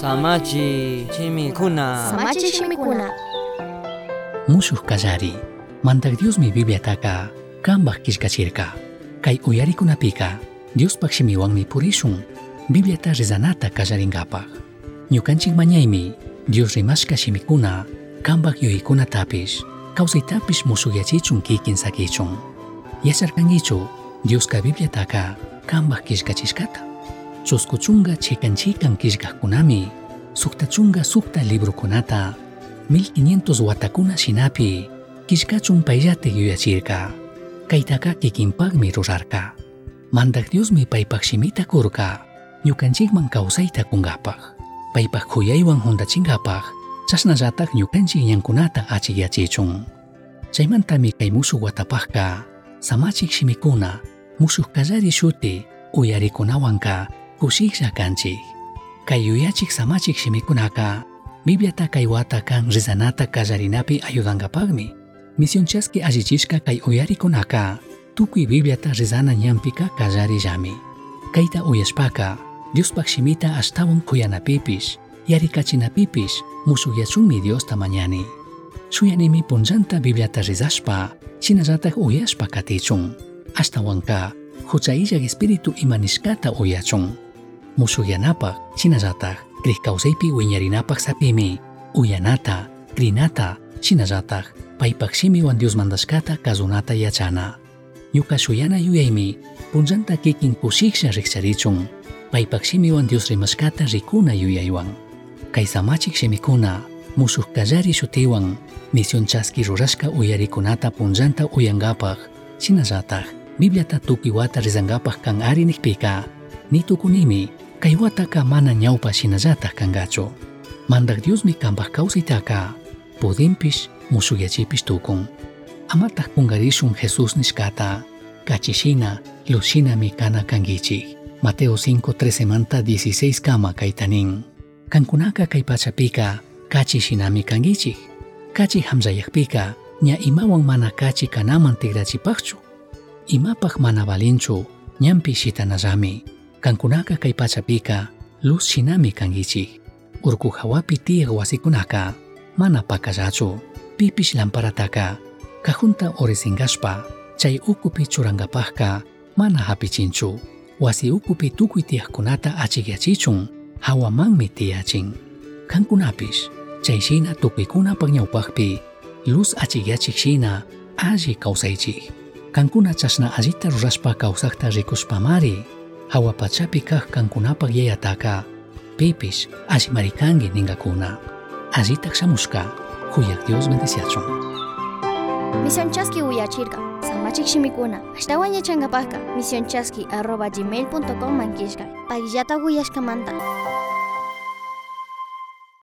Samachi chimikuna. Samachi shimikuna. Musuh kallari mantak Diosmi Bibliataqa kanpaq killkachirka kay uyarikunapika Diospaq shimiwanmi purishun Bibliata rizanata kallarinkapaq ñukanchik mañaymi Dios rimashka shimikuna kanpaq yuyaykunatapish kawsaytapish musuyachichun kikin sakichun yacharkankichu Dioska Bibliataqa kanpaq killkachishkata chuskuchunga chikan chikan killkaqkunami suktachunga sukta librukunata 1500 watakuna shinapi. Killkachun payllata yuyachirka kaytaqa kikinpaqmi rurarka. Mantak Diosmi paypaq shimita kurka. Ñukanchikman kawsayta kunkapaq paypaq khuyaywan juntachinkapaq chashnallataq ñukanchik ñankunata achiyachichun chaymantami kay musuq watapaqqa samachik shimikuna. Musuq kallari shuti. Uyarikunawanqa kushiklla kanchik kay yuyachik samachik shimikunaqa Bibliata kay wata kan rizanata kallarinapi ayudankapaqmi misionchaski allichishka kay uyarikunaka. Tukuy Bibliata rizana ñampika kallarillami kayta uyashpaka. Diospaq shimita ashtawan kuyanapipish. Yarikachinapipish. Musukyachunmi Diosta mañani shuyanimi punllanta Bibliata rizashpa. Shinallatak uyashpa katichun ashtawanka huchayillak espiritu imanishkata uyachun musukyanapaq shinallatak kriq kawsaypi wiñarinapaq sapimi uyanata krinata shinallatak paypaq mandashkata kazunata yachana. Ñuka shuyana yuyaymi punllanta kikin kushiksha riqcharichun paypaq shimiwan Dios rimashkata rikuna yuyaywan kay samachik shimikuna musuq kallari shutiwan misión chaski rurashka uyarikunata punllanta uyankapaq shinallatak Bibliata tukuy wata rizankapaq kan ari nikpika nitukunimi kay wataka mana ñawpa shinallatak kankachu mandak Diosmi kanpaq kawsaytaqa pudinpish musuyachipish tukun amataq kunkarishun Jesus nishkata kachishina lushinami kana kankichik Mateo 5:13 manta 16 kama kayta nin kankunaka kay pachapika kachishinami kankichik kachi hamzayakpika ña imawan mana kachi kanaman tigrachipaqchu imapaq mana balinchu ñampi shitanallami kankunaka kay pachapika luz shinami kankichik urku hawapi tiyaq wasikunaka mana pakallachu pipish lamparataqa kajunta orisinqashpa chay ukupi churankapaqqa mana hapichinchu. Wasi ukupi tukuy tiyaqkunata achikyachichun hawamanmi tiyachin. Kankunapish chayshina tukuykunapaq ñawpaqpi luz achikyachik shina alli kawsaychik kankuna chashna allita rurashpa kawsaqta rikushpamari hawa pachapi kaq kankunapaq yayataqa pipish allimarikanki ninkakuna allitaq shamushka huyak Dios bendiciachun Misión Chasqui uyachirka. Samachik shimikuna. Ashtawan yachankapaqqa misionchaski arroba gmail.com mankishka. Payllata uyashkamanta.